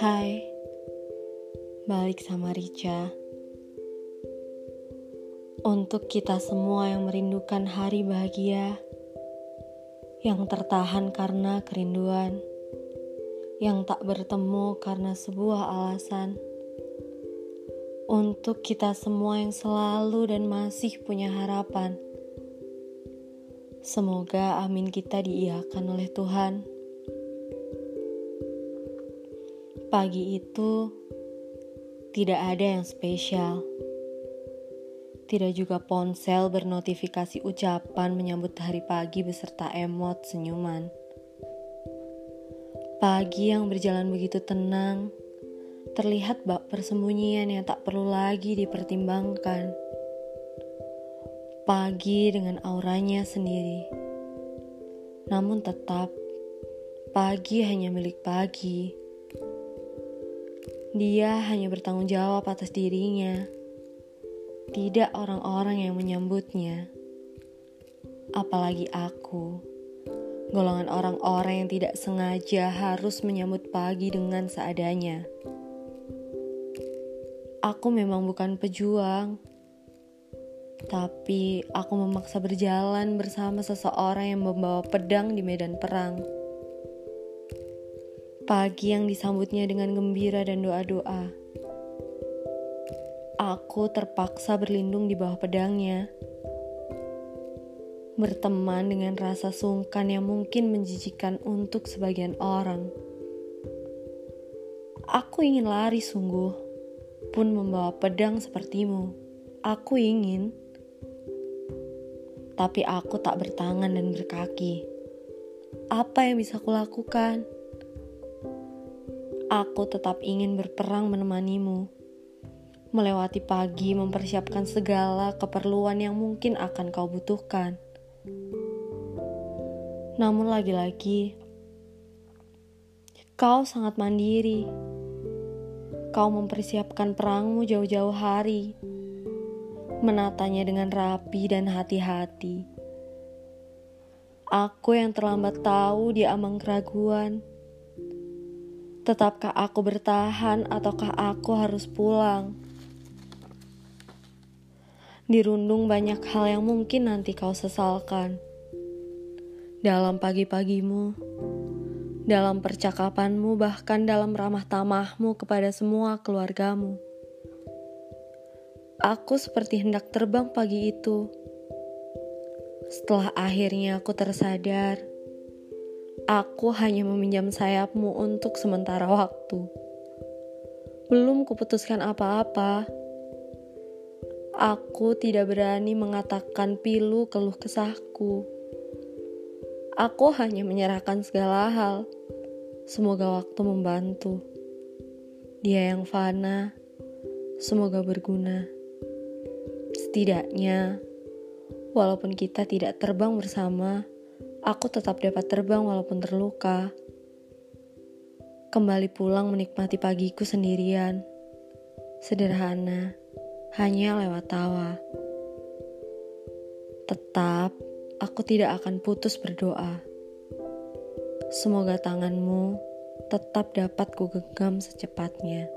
Hai, balik sama Rica. Untuk kita semua yang merindukan hari bahagia, yang tertahan karena kerinduan, yang tak bertemu karena sebuah alasan. Untuk kita semua yang selalu dan masih punya harapan. Semoga amin kita diiakan oleh Tuhan. Pagi itu tidak ada yang spesial. Tidak juga ponsel bernotifikasi ucapan menyambut hari pagi beserta emot senyuman. Pagi yang berjalan begitu tenang, terlihat bak persembunyian yang tak perlu lagi dipertimbangkan. Pagi dengan auranya sendiri. Namun tetap, pagi hanya milik pagi dia hanya bertanggung jawab atas dirinya, tidak orang-orang yang menyambutnya. Apalagi aku, golongan orang-orang yang tidak sengaja harus menyambut pagi dengan seadanya. Aku memang bukan pejuang, tapi aku memaksa berjalan bersama seseorang yang membawa pedang di medan perang. Pagi yang disambutnya dengan gembira dan doa-doa. Aku terpaksa berlindung di bawah pedangnya. Berteman dengan rasa sungkan yang mungkin menjijikan untuk sebagian orang. Aku ingin lari sungguh, pun membawa pedang sepertimu. Aku ingin, tapi aku tak bertangan dan berkaki. Apa yang bisa kulakukan? Aku tetap ingin berperang menemanimu. Melewati pagi mempersiapkan segala keperluan yang mungkin akan kau butuhkan. Namun lagi-lagi, kau sangat mandiri. Kau mempersiapkan perangmu jauh-jauh hari, menatanya dengan rapi dan hati-hati. Aku yang terlambat tahu di amang keraguan Tetapkah aku bertahan ataukah aku harus pulang? Dirundung banyak hal yang mungkin nanti kau sesalkan. Dalam pagi-pagimu, dalam percakapanmu, bahkan dalam ramah tamahmu kepada semua keluargamu. Aku seperti hendak terbang pagi itu. Setelah akhirnya aku tersadar Aku hanya meminjam sayapmu untuk sementara waktu. Belum kuputuskan apa-apa. Aku tidak berani mengatakan pilu keluh kesahku. Aku hanya menyerahkan segala hal. Semoga waktu membantu. Dia yang fana, semoga berguna. Setidaknya, walaupun kita tidak terbang bersama, aku tetap dapat terbang walaupun terluka. Kembali pulang menikmati pagiku sendirian. Sederhana, hanya lewat tawa. Tetap, aku tidak akan putus berdoa. Semoga tanganmu tetap dapat ku genggam secepatnya.